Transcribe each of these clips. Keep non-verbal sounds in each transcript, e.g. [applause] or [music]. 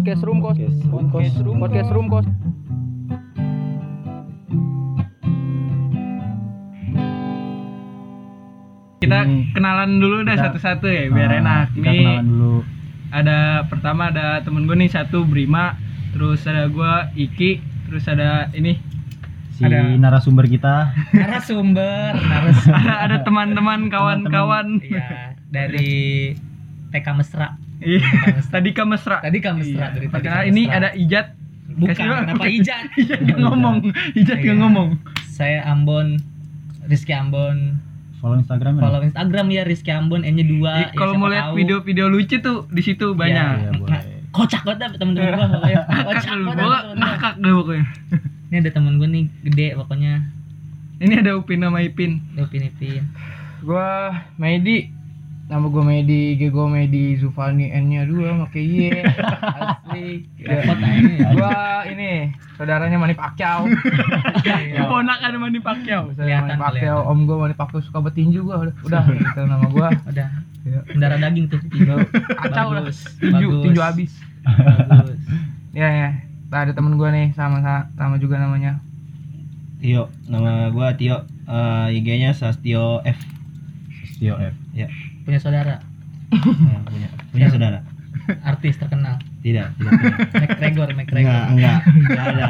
Podcast Room Kos. Podcast Room Kos. Podcast Room Kos. Kita Ini- kenalan dulu dah Kita- satu-satu ya biar Ah, enak. Kita Nih kenalan dulu. ada pertama ada temen gue nih satu Brima, terus ada gua Iki, terus ada ini Si Ada- narasumber kita. narasumber narasumber [laughs] ada ada teman-teman kawan-kawan. iya dari TK Mesra. [laughs] Tadi ke mesra. tadi kan Mesra Iya. dari tadi Perkenalkan, Mesra. ini ada Ijat. bukan Kasih kenapa [laughs] Ijat Ijat nggak ngomong. Ijat nggak Iya. ngomong. saya Ambon Rizky Ambon Follow Instagram ya. follow Instagram ya Rizky Ambon N nya dua Ih, Kalau mau lihat video-video lucu tuh di situ banyak. Iya, boleh. kocak banget temen-temen gua pokoknya [laughs] kocak banget gua gua. ngakak deh pokoknya. ini ada temen gue nih gede pokoknya Ini ada Upin sama Ipin. Upin Ipin Gua Medi. Nama gua Medi, IG gua Medi Zufani N-nya dua pakai Y. Asli. repot ya. Gua ini saudaranya Mani Pacquiao. Ponakan Manny Pacquiao. [laughs] Saya Mani Kelihatan, Pacquiao, kelihatan. om gua Mani Pacquiao suka betinju gua udah. Udah gitu nama gua. udah Iya. darah daging tuh tinju Kacau lah. Bagus, Tinju, tinju habis. bagus Ya ya. Nah, ada temen gua nih sama sama juga namanya. Tio, nama gua Tio. Eh, IG-nya Sastio F. Tio F. Ya, punya saudara eh, [laughs] punya punya saudara. artis terkenal Tidak, tidak punya. [laughs] McGregor McGregor Enggak, enggak. Enggak ada.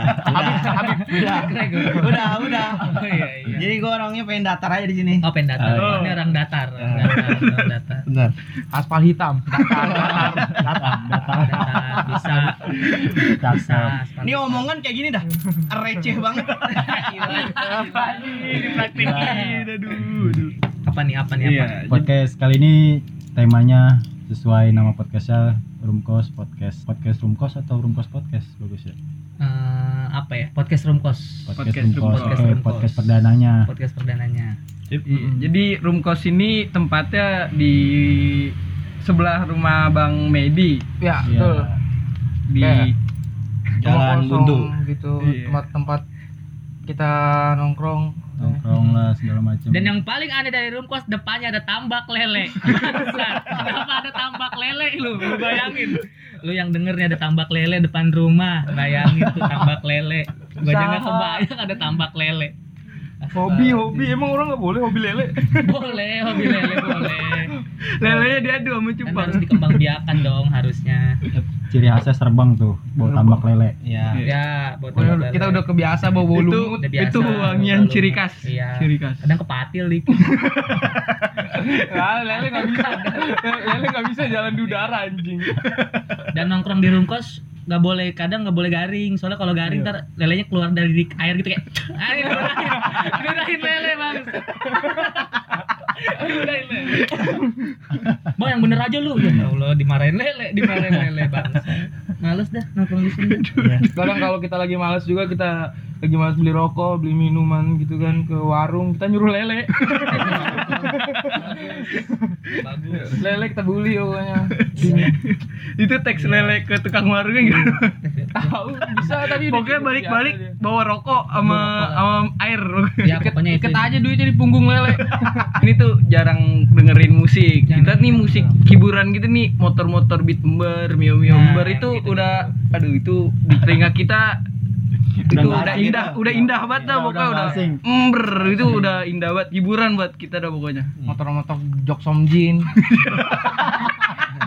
Udah. McGregor Udah, udah. oh iya iya Jadi gua orangnya pengen datar aja di sini. oh pengen datar Oh. ini orang datar orang datar [laughs] orang datar Bentar. Aspal hitam. Datar, datar. Datang, datang. datar bisa bisa. Ini omongan kayak gini dah. Receh banget. Dipraktekin, aduh, aduh. Apa nih apa nih apa Iya. Podcast kali ini temanya sesuai nama podcastnya Rumkos Podcast. Podcast Rumkos atau Rumkos Podcast bagus ya. Eh, apa ya podcast room kos Podcast, Podcast Rumkos. Rumkos. Podcast Rumkos. podcast perdananya. podcast perdananya Iya, Jadi room kos ini tempatnya di sebelah rumah Bang Medi Ya, Iya. betul. di Jalan Buntu. gitu Iya. tempat-tempat kita nongkrong Nongkrong lah segala macam. dan yang paling aneh dari room kos depannya ada tambak lele. [laughs] Kenapa ada tambak lele lu lu bayangin. Lu yang dengernya ada tambak lele depan rumah bayangin tuh tambak lele. Gua aja nggak Usaha. kebayang ada tambak lele. Hobi hobi. Emang orang nggak boleh hobi lele? Boleh hobi lele boleh. Lelenya diadu sama kan cupang. harus dikembangbiakan dong harusnya ciri khasnya serbang tuh, bawa tambak lele. Ya. ya buat Udah- tambak kita lele. udah kebiasa bau itu lumut udah biasa. itu wangian ciri khas. Iya. Ciri khas. kadang kepatil dikit [laughs] Ah, lele nggak bisa lele nggak bisa jalan di udara anjing dan nongkrong di room kos nggak boleh kadang nggak boleh garing. Soalnya kalau garing ntar lelenya keluar dari air gitu kayak air ludahin lele bang. [laughs] Ludahin lele. Bang yang bener aja lu. Ya allah dimarahin lele dimarahin lele bang. [laughs] Males dah nongkrong di sini. Kadang kalau kita lagi males juga kita lagi males beli rokok beli minuman gitu kan ke warung kita nyuruh lele. [laughs] Lele kita bully pokoknya. Itu teks lele ke tukang warungnya gitu. tahu bisa tapi Pokoknya cukup balik-balik bawa rokok sama sama air. ya pokoknya itu. iket aja duitnya di punggung lele. [laughs] Ini tuh jarang dengerin musik. Kita nih musik hiburan gitu nih, motor-motor beat ember, mio mio Nah, ember itu gitu-gitu. udah aduh itu di telinga kita itu Udah udah, nggak asing indah, dah. udah indah banget dah Udah- pokoknya udah udah. Ember itu udah indah banget hiburan buat kita dah pokoknya. motor-motor jok somjin [laughs]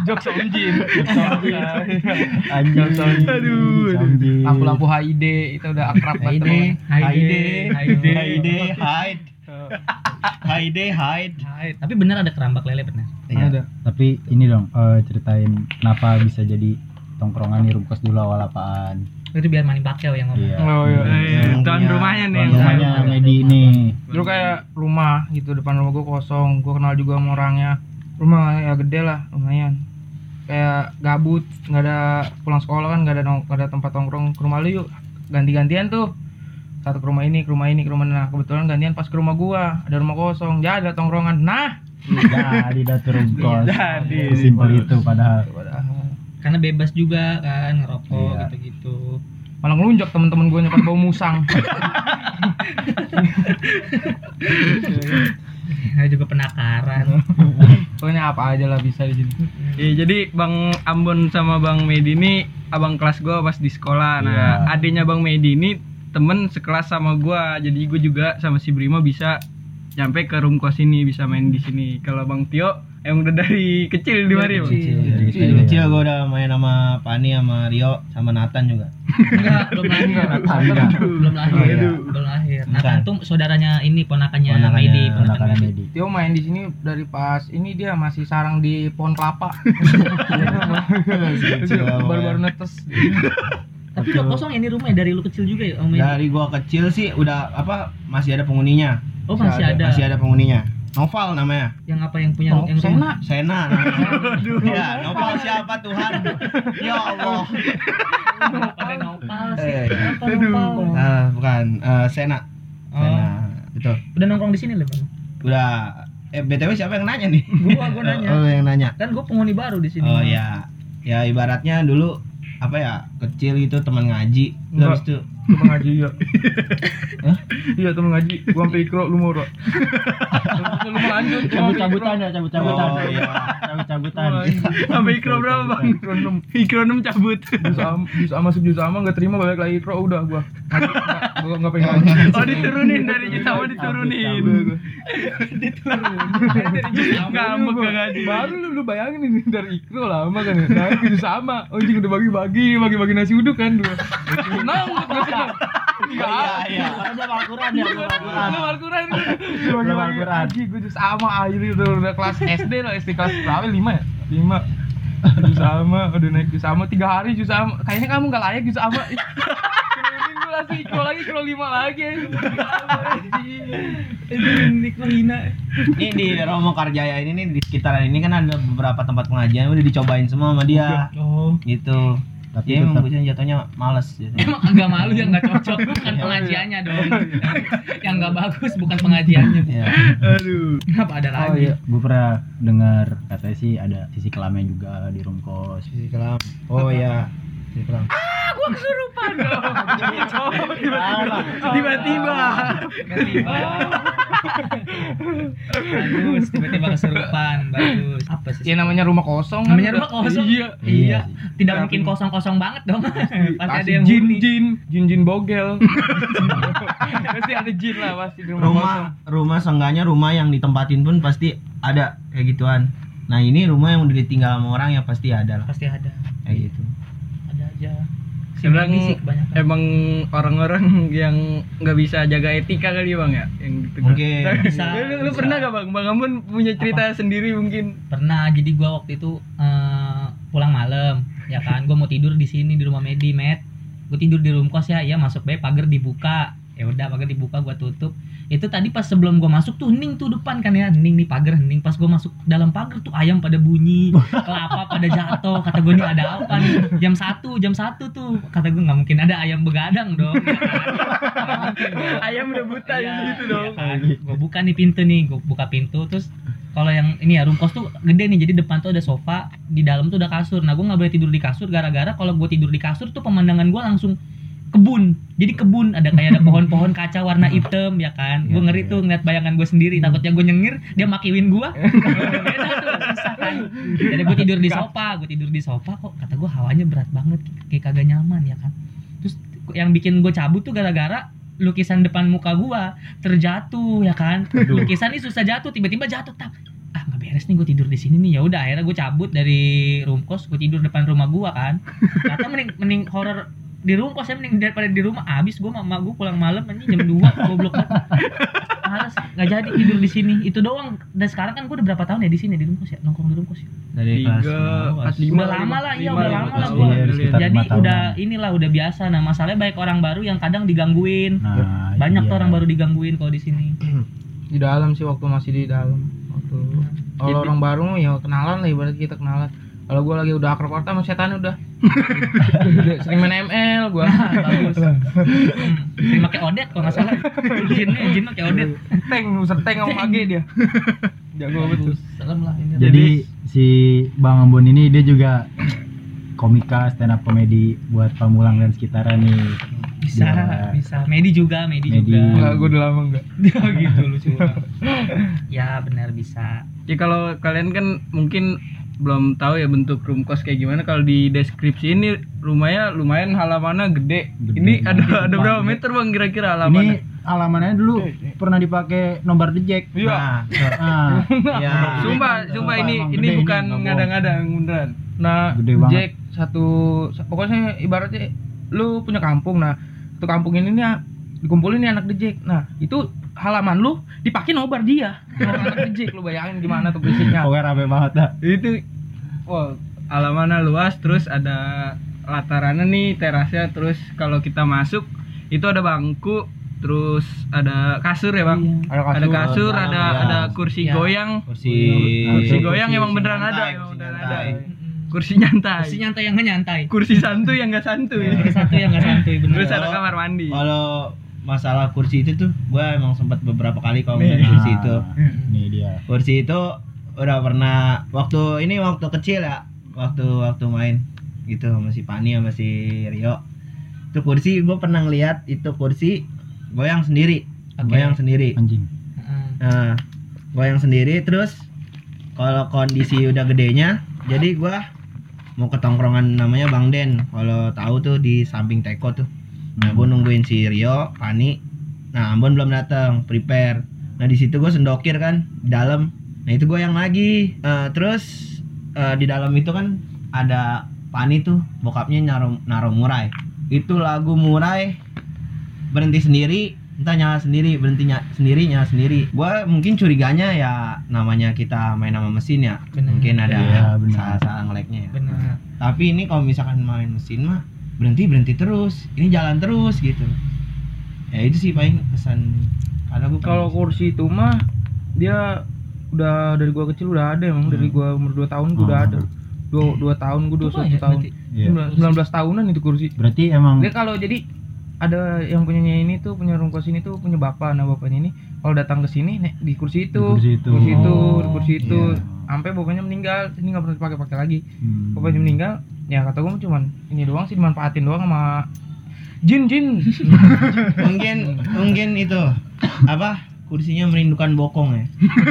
jok somjin Anjing. Aduh. Anjing. lampu-lampu HID itu udah akrab banget Haide Haide, hide. Haide, hide. [laughs] Haide. tapi bener ada kerambak lele bener Iya. ada Tapi ini dong, eh, ceritain kenapa bisa jadi tongkrongan di Rumkos dulu awal apaan? Itu biar mani pakai yang ngomong Iya. oh iya Eh, Yang tuan punya- rumahnya nih. Rumahnya rumahnya. Medi ini. dulu kayak rumah gitu depan rumah gua kosong gua kenal juga sama orangnya rumah ya gede lah lumayan kayak gabut nggak ada pulang sekolah kan nggak ada nong- nggak ada tempat nongkrong ke rumah lu yuk ganti-gantian tuh satu ke rumah ini ke rumah ini ke rumah nah kebetulan gantian pas ke rumah gua ada rumah kosong ya ada tongkrongan nah Jadi datu Rumkos. [laughs] Jadi. Simpel itu padahal. padahal karena bebas juga kan ngerokok Iya. gitu-gitu malah ngelunjak teman-teman gue nyokap bau musang Saya juga penakaran pokoknya apa aja lah bisa di sini Iya, jadi Bang Ambon sama Bang Medi ini abang kelas gua pas di sekolah. Nah, Iya. adiknya Bang Medi ini temen sekelas sama gua. Jadi gue juga sama si Brimo bisa nyampe ke room kos ini, bisa main di sini. Kalau Bang Tio emang udah dari kecil di mari, Bang. kecil. Dari Kecil. Dari kecil gue udah main sama Pani sama Rio sama Nathan juga. Enggak, belum lahir. Enggak. Belum lahir. Oh, iya. Belum lahir. Bukan. Nathan tuh saudaranya ini ponakannya Ponakannya Medi, Anak-anak ponakan Medi. Tio main di sini dari pas ini dia masih sarang di pohon kelapa. [laughs] Baru-baru netes. Tapi udah kosong ya ini rumahnya dari lu kecil juga ya, Om Medi? Dari gua kecil sih udah apa masih ada penghuninya. Oh, masih ada. Masih ada penghuninya. Noval namanya. Yang apa yang punya Oh, yang? Sena. Sena namanya. [laughs] ya, Noval siapa Tuhan? ya Allah. Pada nopal sih. Eh, Kenapa nopal? Ah, bukan eh, Sena. Oh. Sena. Betul. Udah nongkrong di sini loh, Bang. Udah eh BTW siapa yang nanya nih? Gua, gua nanya. Oh, yang nanya. Kan gue penghuni baru di sini. Oh ya. Ya ibaratnya dulu apa ya kecil itu teman ngaji habis itu Temen ngaji ya. Iya temen ngaji. Gua sampai ikro lu mau Ro. Lu mau lanjut. gua sampai Cabut-cabutan ya, cabut-cabutan. Oh, iya. Cabut-cabutan. Sampai ikro berapa, Bang? ikro. 6. Ikro 6 cabut. Jus sama, jus sama, masuk jus sama nggak terima balik lagi ikro udah gua. Nggak- Gua enggak pengen ngaji. Oh, diturunin dari sama diturunin. Ngambek gak ngaji. Baru lu, lu bayangin ini dari ikro lama kan ya. Jus sama. Oh anjing udah bagi-bagi, bagi-bagi nasi uduk kan dua. Senang, Tiga Iya, iya. Ada Al-Quran ya, Al-Quran. Belum Al-Quran. Gue jus sama air itu udah kelas SD lah, SD kelas berapa? Lima ya? Lima. Jus sama, udah naik jus sama tiga hari jus sama. Kayaknya kamu nggak layak jus sama. Turunin gue langsung ikro lagi, ikro lima lagi. Ini kok hina. Ini di Romo Karjaya ini nih di sekitaran ini kan ada beberapa tempat pengajian udah dicobain semua sama dia. Oh. Gitu. Tapi Dia emang bocah jatuhnya males gitu. Emang agak malu yang nggak cocok bukan [laughs] pengajiannya dong. yang nggak bagus bukan pengajiannya. Iya. Aduh. Kenapa ada Oh lagi? iya. gue pernah dengar katanya sih ada sisi kelamnya juga di room kos. Sisi kelam. Oh iya. Kelam. Gua kesurupan dong. Tiba-tiba. Tiba-tiba. bagus, tiba-tiba kesurupan. Bagus. Apa sih? Ya namanya rumah kosong. kan Namanya udah. rumah kosong. Iya. Iya. sih. Tidak mungkin kosong-kosong banget dong. [laughs] Pasti ada yang jin, huni. jin, jin, jin bogel. [laughs] pasti ada jin lah pasti di rumah, Rumah rumah seenggaknya rumah yang ditempatin pun pasti ada kayak gituan. Nah, ini rumah yang udah ditinggal sama orang ya pasti ada lah Pasti ada. kayak gitu. Aja. Emang Sini sih kebanyakan. emang orang-orang yang nggak bisa jaga etika kali ya bang ya? Yang gitu. Mungkin. [laughs] Bisa. lu, lu pernah gak bang? Bang Amun punya cerita sendiri mungkin. Pernah. Jadi gua waktu itu eh, pulang malam ya kan? Gua mau tidur di sini di rumah Medi met. Gua tidur di room kos ya. Iya masuk baik pagar dibuka ya udah pagar dibuka gua tutup. Itu tadi pas sebelum gua masuk tuh hening tuh depan kan ya. Hening nih pagar hening pas gua masuk dalam pagar tuh ayam pada bunyi [laughs] kelapa pada jatuh. Kata gua nih ada apa nih? Jam satu jam satu tuh. Kata gua nggak mungkin ada ayam begadang dong. Ya kan? Nggak mungkin dong. ayam udah buta Iya, gitu dong iya kan. Gua buka nih pintu nih, gua buka pintu. Terus kalau yang ini ya room kos tuh gede nih. Jadi depan tuh ada sofa di dalam tuh ada kasur. Nah gue nggak boleh tidur di kasur. Gara-gara kalau gue tidur di kasur tuh pemandangan gue langsung kebun. Jadi kebun ada kayak ada [laughs] pohon-pohon kaca warna hitam ya kan? Gue Iya, ngeri iya. tuh ngeliat bayangan gue sendiri takutnya gue nyengir dia makiwin gue [laughs] kan? Jadi gue tidur di sofa gue tidur di sofa kok kata gue hawanya berat banget kayak kagak nyaman ya kan? Terus yang bikin gue cabut tuh gara-gara lukisan depan muka gua terjatuh ya kan? Lukisan ini susah jatuh tiba-tiba jatuh tak. Ah nggak beres nih gue tidur di sini nih. Ya udah akhirnya gue cabut dari room kos gue tidur depan rumah gua kan. [laughs] Kata mending mending horor di rumah kos ya mending daripada di rumah abis gue mama gue pulang malam ini jam 2 goblok banget. Males nggak jadi tidur di sini. Itu doang. Dan sekarang kan gue udah berapa tahun ya di sini di room kos ya? Nongkrong di room kos ya? Dari kelas tiga empat lima udah lama lah iya udah lama lah gua. Iya, jadi udah inilah udah biasa. Nah masalahnya banyak orang baru yang kadang digangguin. Nah, banyak tuh dia. orang baru digangguin kalau di sini. Di dalam sih waktu masih di dalam. Waktu kalau Jadi- orang baru ya kenalan lah ibarat kita kenalan. Kalau gua lagi udah akrab sama setan udah. [laughs] Sering main ML gua. bagus hmm. pakai odet kalau nggak salah jinnya jin pakai odet Tank, user tank sama mage dia. Jago betul. serem lah ini Jadi si Bang Ambon ini dia juga komika stand up komedi buat Pamulang dan sekitaran nih. bisa bisa Medi juga Medi, Medi. juga Enggak, gua udah lama enggak. [laughs] gitu lucu [laughs] ya benar bisa Ya kalau kalian kan mungkin belum tahu ya bentuk room kos kayak gimana kalau di deskripsi ini rumahnya lumayan halamannya gede. Gede. Ini ada Gede ada berapa banget. meter bang kira-kira Ini halamannya? alamannya dulu pernah dipakai nomor the jack. Iya. Nah, [laughs] Ah, ya. Sumpah, Sumpah, sumpah ini ini gede ini, bukan ngada-ngada beneran. nah Gede banget. Jack satu pokoknya ibaratnya lu punya kampung nah satu kampung ini nih dikumpulin nih anak dejek nah itu halaman lu dipakai nobar dia Nobar lu bayangin gimana tuh berisiknya pokoknya rame banget dah. Itu wow, halamannya luas terus ada latarannya nih terasnya terus kalau kita masuk itu ada bangku terus ada kasur ya bang ada kasur, ada kasur ada ya. ada kursi Iya. goyang Kursi kursi Kursi goyang emang beneran nyantai, ada kursi emang beneran nyantai. ada kursi nyantai Kursi nyantai yang nggak nyantai. kursi santuy yang nggak santuy Kursi satu yang nggak santuy bener. terus ada kamar mandi Kalau masalah kursi itu tuh, gue emang sempat beberapa kali kalau Nih. ngeliat kursi itu. Nah, Nih dia. Kursi itu udah pernah waktu ini waktu kecil ya, waktu waktu main gitu sama si Pani sama si Rio. Itu kursi gue pernah ngeliat itu kursi goyang sendiri, Oke. goyang sendiri. Anjing. Heeh. Nah, goyang sendiri terus kalau kondisi udah gedenya, jadi gua mau ke tongkrongan namanya Bang Den. Kalau tahu tuh di samping Teko tuh. Nah, gua nungguin si Rio, Pani. Nah, Ambon belum datang, prepare. Nah, di situ gua sendokir kan di dalam. Nah, itu goyang lagi. Eh, terus eh, di dalam itu kan ada Pani tuh bokapnya naro naro murai. Itu lagu murai berhenti sendiri entah nyala sendiri berhenti ny- sendiri nyala sendiri gua mungkin curiganya ya namanya kita main sama mesin ya Bener. mungkin ada Iya, bener. salah-salah ngeleknya ya Bener. tapi ini kalau misalkan main mesin mah berhenti berhenti terus ini jalan terus gitu. Ya itu sih paling pesan karena gua. Kalau kursi itu mah dia udah dari gua kecil udah ada emang dari gua umur 2 tahun gua udah Oh. ada. Dua, dua tahun gua dua Tua satu ya tahun? Iya. 19 tahunan itu kursi. Berarti emang dia kalau jadi ada yang punyanya ini tuh punya rumah kos ini tuh punya bapak nah bapaknya ini kalau datang ke sini nek di kursi itu. Di kursi itu. itu Oh, di kursi itu. Iya. sampai bapaknya meninggal ini nggak pernah dipakai pakai lagi. Hmm, bapaknya meninggal ya kata gua cuman ini doang sih dimanfaatin doang sama jin jin. [laughs] Mungkin mungkin itu apa kursinya merindukan bokong ya.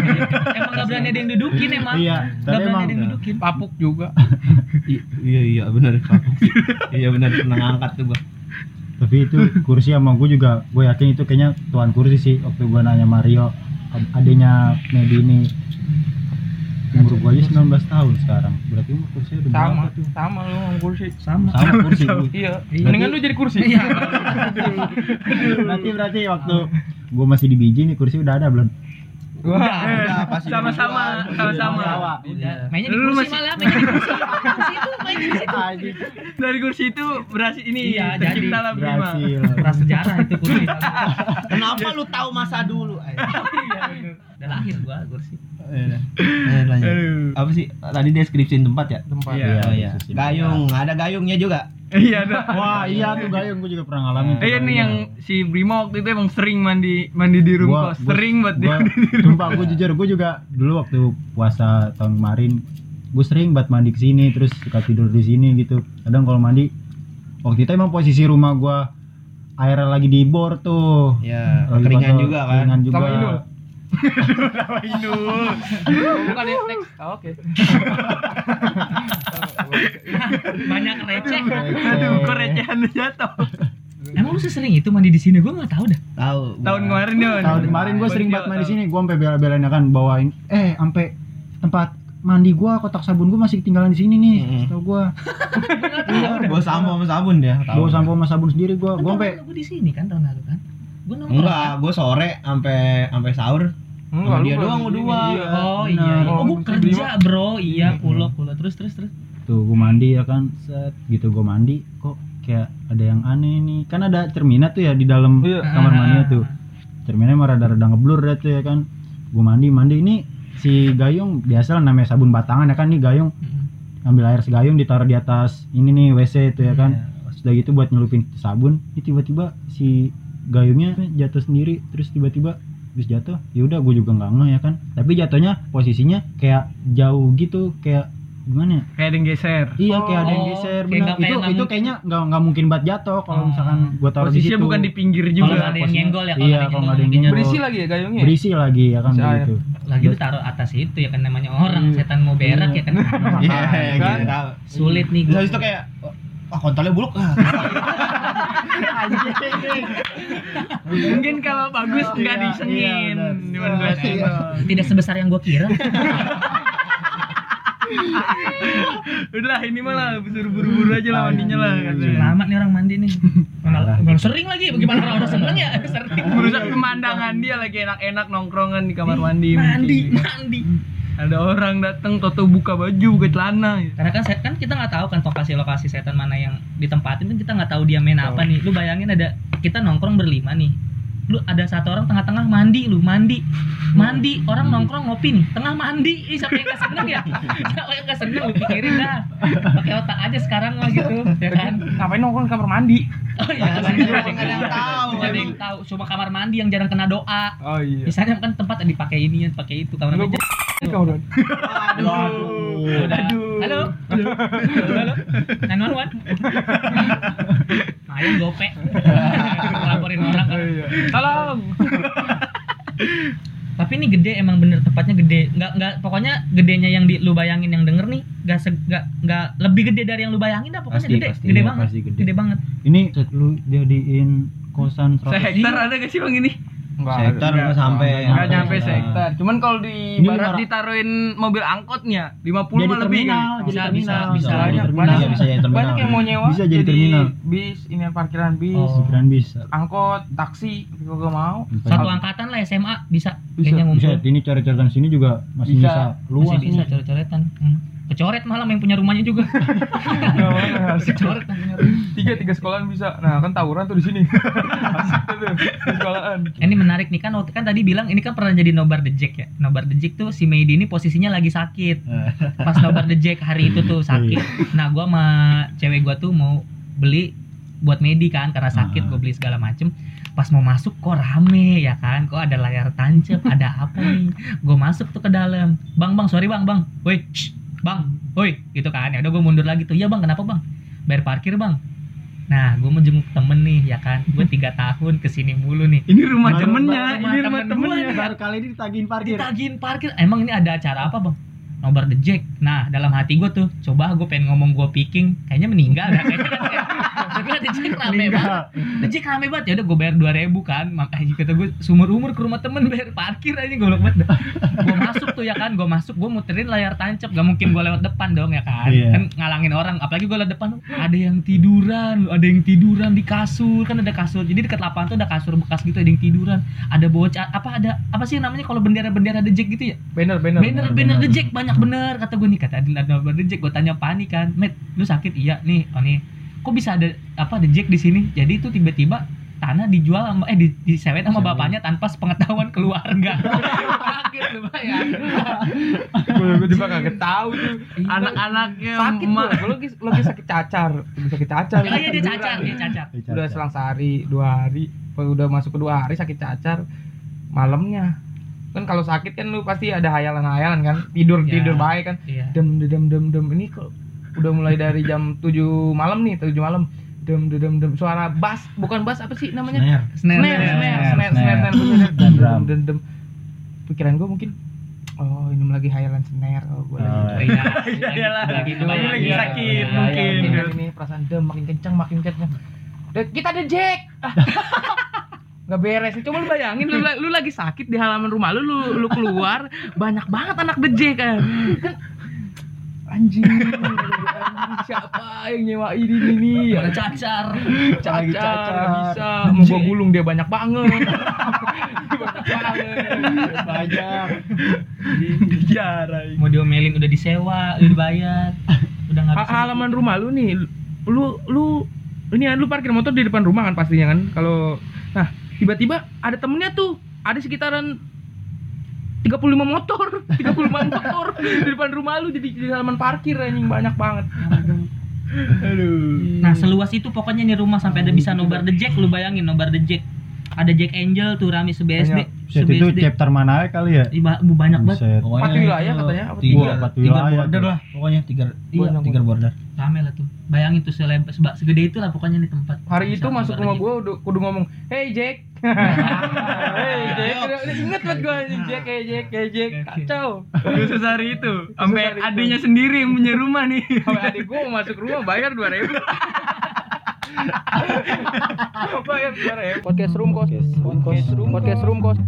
[laughs] Emang nggak berani ada yang dudukin emang. Iya, tapi berani emang ada yang dudukin. papuk juga. I- iya iya benar iya benar pernah ngangkat tuh gua. Tapi itu kursi sama gue juga gue yakin itu kayaknya tuan kursi sih waktu gue nanya Mario ad- adanya Medi ini umur gue aja 19 tahun sekarang berarti umur kursi udah sama berapa tuh sama lu sama kursi Sama. sama kursi gue iya Iya. mendingan lu jadi kursi Iya. berarti berarti waktu gue masih di biji nih kursi udah ada belum Wah, udah pasti sama-sama sama-sama Udah. Mainnya di Lu kursi masih- malah, mainnya di kursi. Kursi itu main di situ. [laughs] dari kursi itu berhasil ini Iya, tercipta jadi. lah Bima. berhasil Prasejarah itu kursi. kenapa lu tahu masa dulu [laughs] eh? Udah lahir gua kursi. Eh, lanjut. Aduh. apa sih? Tadi deskripsiin tempat ya? Tempat. Iya. iya deskripsi. gayung ada gayungnya juga? Iya ada. Wah iya tuh gayung gue juga pernah ngalamin Eh, iya nih yang si Brimo waktu itu emang sering mandi mandi di room Gua- kos gua- sering banget dia gua, sumpah gue jujur gue juga dulu waktu puasa tahun kemarin gue sering banget mandi ke sini terus suka tidur di sini gitu. Kadang kalau mandi waktu itu emang posisi rumah gue airnya lagi di bor tuh ya keringan juga kan. keringan juga. Sama Inul. Inul bukan ya next Ah, oke Banyak receh. aduh kok recehan jatuh Emang lu sesering itu mandi di sini? Gua nggak tahu dah. tahu gua. tahun kemarin Yon tahun kemarin gue sering banget mandi tahu. sini gue sampai bela-belain ya kan bawain eh sampai tempat mandi gue kotak sabun gue masih ketinggalan di sini nih Mm-mm. tau gue bawa sampo sama sabun dia tahu bawa sampo sama sabun sendiri gue Kan tahun sampai gua di sini kan tahun lalu kan. Gua nongkrong. enggak gue sore sampai sampai sahur Enggak, Sama dia lu doang berdua. ini, iya. Oh Benar. iya, iya. Oh, Oh, gua kerja bro, iya Hmm. pulo pulo terus terus terus. tuh gue mandi ya kan set gitu gue mandi kok kayak ada yang aneh nih kan ada cerminnya tuh ya di dalam Iya. kamar Ah. mandinya tuh cerminnya mah rada-rada ngeblur deh tuh ya kan gue mandi mandi ini si gayung biasa lah namanya sabun batangan ya kan nih gayung Mm. ngambil air segayung ditaruh di atas ini nih WC itu ya kan Iya. sudah gitu buat nyelupin sabun ini tiba-tiba si gayungnya jatuh sendiri terus tiba-tiba habis jatuh ya udah gue juga nggak ngeh ya kan tapi jatuhnya posisinya kayak jauh gitu kayak gimana ya? kayak ada yang geser Iya kayak ada yang Oh, geser kayak bener. kayak Itu itu kayaknya nggak nggak mungkin buat jatuh kalau Oh. misalkan gua taruh di posisinya situ. bukan di pinggir Kalau juga nggak ada yang posisinya. nyenggol ya, kalau Iya, ada kalau ada yang nyenggol, berisi lagi ya gayungnya ya? Berisi lagi ya kan Bisa begitu. lagi lu taruh atas itu ya kan namanya orang setan mau berak ya kan Iya, Kan? gitu. sulit nih Terus gua. itu kayak wah kontolnya buluk ah. [laughs] mungkin kalau bagus nggak Iya, disengin iya, dua sendok tidak sebesar yang gua kira. Udah ini malah suruh buru-buru aja lah mandinya lah katanya. lama nih orang mandi nih. Mana sering lagi bagaimana orang orang [laughs] seneng ya? Sering. Merusak pemandangan dia lagi enak-enak nongkrongan di kamar mandi mandi mandi ada orang datang toto buka baju buka celana karena kan kan kita nggak tahu kan lokasi-lokasi setan mana yang ditempatin kan kita nggak tahu dia main apa nih. Lu bayangin ada kita nongkrong berlima nih. Lu ada satu orang tengah-tengah mandi lu mandi. Mandi orang nongkrong ngopi nih. Tengah mandi. Ih, siapa yang gak seneng ya? Siapa yang gak seneng? Lu pikirin dah. Pakai otak aja sekarang lah gitu ya kan? Ngapain nongkrong di kamar mandi? Oh iya Tahu. cuma kamar mandi yang jarang kena doa oh iya misalnya kan tempat yang dipakai ini yang pakai itu kamar mandi [laughs] kau Don. Aduh. Aduh. Halo. Halo. Halo. 911. [laughs] Main gope. [laughs] Laporin orang kan. tolong Tapi ini gede emang bener tempatnya gede. Nggak nggak pokoknya gedenya yang di lu bayangin yang denger nih nggak se, nggak nggak lebih gede dari yang lu bayangin dah pokoknya Pasti, gede. pasti. gede Iya, banget. pasti gede. Gede banget. Ini lu jadiin kosan 100 sehektar ada gak sih bang ini enggak Sektor nggak sampai. nggak Sampai nyampe sehektar cuman kalau di Ini barat ditaruhin mobil angkotnya 50 Jadi mah lebih terminal, kali. jadi Bisa, terminal. bisa, bisa. Banyak, terminal. banyak. Bisa, bisa jadi terminal. banyak yang mau nyewa Bisa jadi terminal. bis ini parkiran bis Oh. Pikiran bisa. angkot taksi gue gak mau Satu angkatan lah SMA bisa, Bisa, kayaknya Bisa, ngumpul. ini coret-coretan sini juga masih Bisa. bisa, luas Masih bisa coret-coretan. Hmm. Kecoret malam yang punya rumahnya juga. [laughs] Kecoret yang punya rumah. tiga tiga sekolahan bisa. Nah kan tawuran tuh di sini. [laughs] Asik tuh tuh, di sekolahan. Ini menarik nih kan waktu kan tadi bilang ini kan pernah jadi nobar the Jack ya. Nobar the Jack tuh si Meidi ini posisinya lagi sakit. [laughs] Pas nobar the Jack hari itu tuh sakit. Nah, gua sama cewek gua tuh mau beli buat Medi kan karena sakit gua beli segala macem. Pas mau masuk kok rame ya kan? Kok ada layar tancap ada apa nih? Gue masuk tuh ke dalam. Bang bang sorry bang bang. Woi bang woi gitu kan. Ya udah gue mundur lagi tuh. Ya bang. Kenapa bang? Bayar parkir bang. Nah gue mau jenguk temen nih ya kan. Gue tiga tahun ke sini mulu nih. Ini rumah Baru- temennya baru- ini rumah temen temennya. gua. Baru kali ini ditagihin parkir. ditagihin parkir. Emang ini ada acara apa bang? Nobar the jack. Nah dalam hati gue tuh coba gue pengen ngomong gue picking. Kayaknya meninggal ya kayaknya. kan Tapi the jack rame banget. Jack rame banget. Ya udah gue bayar dua ribu kan. Makanya kata gue sumur umur ke rumah temen bayar parkir aja gue banget. Gue masuk tuh ya kan. Gue masuk gue muterin layar tancap. Gak mungkin gue lewat depan dong ya kan. Iya. kan ngalangin orang. Apalagi gue lewat depan ada yang tiduran ada yang tiduran di kasur. Kan ada kasur. Jadi dekat lapangan tuh ada kasur bekas gitu ada yang tiduran. Ada bocah apa ada apa sih namanya kalau bendera-bendera the jack gitu ya? Banner banner. Bener, bener The Jack banyak bener. Kata gue nih kata Adin ada The Jack gue tanya Pani kan, Met, lu sakit? Iya nih, oh nih, kok bisa ada apa The Jack di sini? Jadi itu tiba-tiba tanah dijual sama eh di, disewet sama bapaknya tanpa sepengetahuan keluarga. [laughs] Kaget lu bayang. gue juga kagak tahu tuh. Anak-anaknya sakit emak. Gue lagi lagi sakit cacar. Sakit cacar. Oh iya dia cacar, dia cacar. udah selang sehari dua hari. Udah masuk ke dua hari sakit cacar malamnya. Kan kalau sakit kan lu pasti ada hayalan-hayalan kan. Tidur Ya. tidur baik kan. Iya. dem dem dem dem. Ini kok udah mulai dari jam 7 malam nih 7 malam. Dem dem dem dem. Suara bass bukan bass apa sih namanya? Snare. Snare, snare snare snare, snare dem drum. dem pikiran gue mungkin oh ini lagi hayalan snare. Oh gue lagi Iya, Iya, lagi lagi sakit, mungkin. ini, ini perasaan dem makin kencang makin kencang Dan kita ada Jack. [laughs] Nggak beres coba lu bayangin lu, lu lagi sakit di halaman rumah lu lu, lu keluar banyak banget anak kan Kan, anjing, anjing siapa yang nyewa ini ini ya cacar. cacar, Lagi cacar. bisa. Mau gulung dia banyak banget. Banyak. [laughs] Banget Banyak. dijarah Mau diomelin udah disewa, udah dibayar. Udah nggak halaman rumah lu nih lu lu ini kan lu parkir motor di depan rumah kan pastinya kan? Kalau nah tiba-tiba ada temennya tuh ada sekitaran 35 motor. [laughs] 35 motor. Di depan rumah lu jadi di halaman parkir anjing banyak banget. [laughs] Aduh. Nah seluas itu pokoknya nih rumah sampai ada bisa nobar the Jack lu bayangin nobar the Jack. Ada Jack Angel tuh rame se BSD Banyak. Set itu se-BSD. chapter mana ya kali ya? Ih, ba- banyak banget. Empat wilayah katanya, apa tiga, tiga? Empat tiga wilayah border lah pokoknya tiga iya tiga border. Rame lah tuh. Bayangin tuh seleb seba- segede itu lah pokoknya di tempat. Hari itu masuk rumah gue udah kudu ngomong hey Jack inget banget gue anjing. Jack Jack Jack. Kacau. Khusus hari itu. Sampai adiknya sendiri yang punya rumah nih. Sampai adik gue mau masuk rumah bayar dua ribu. [laughs] Bayar dua ribu. Podcast room kos. Podcast room podcast room kos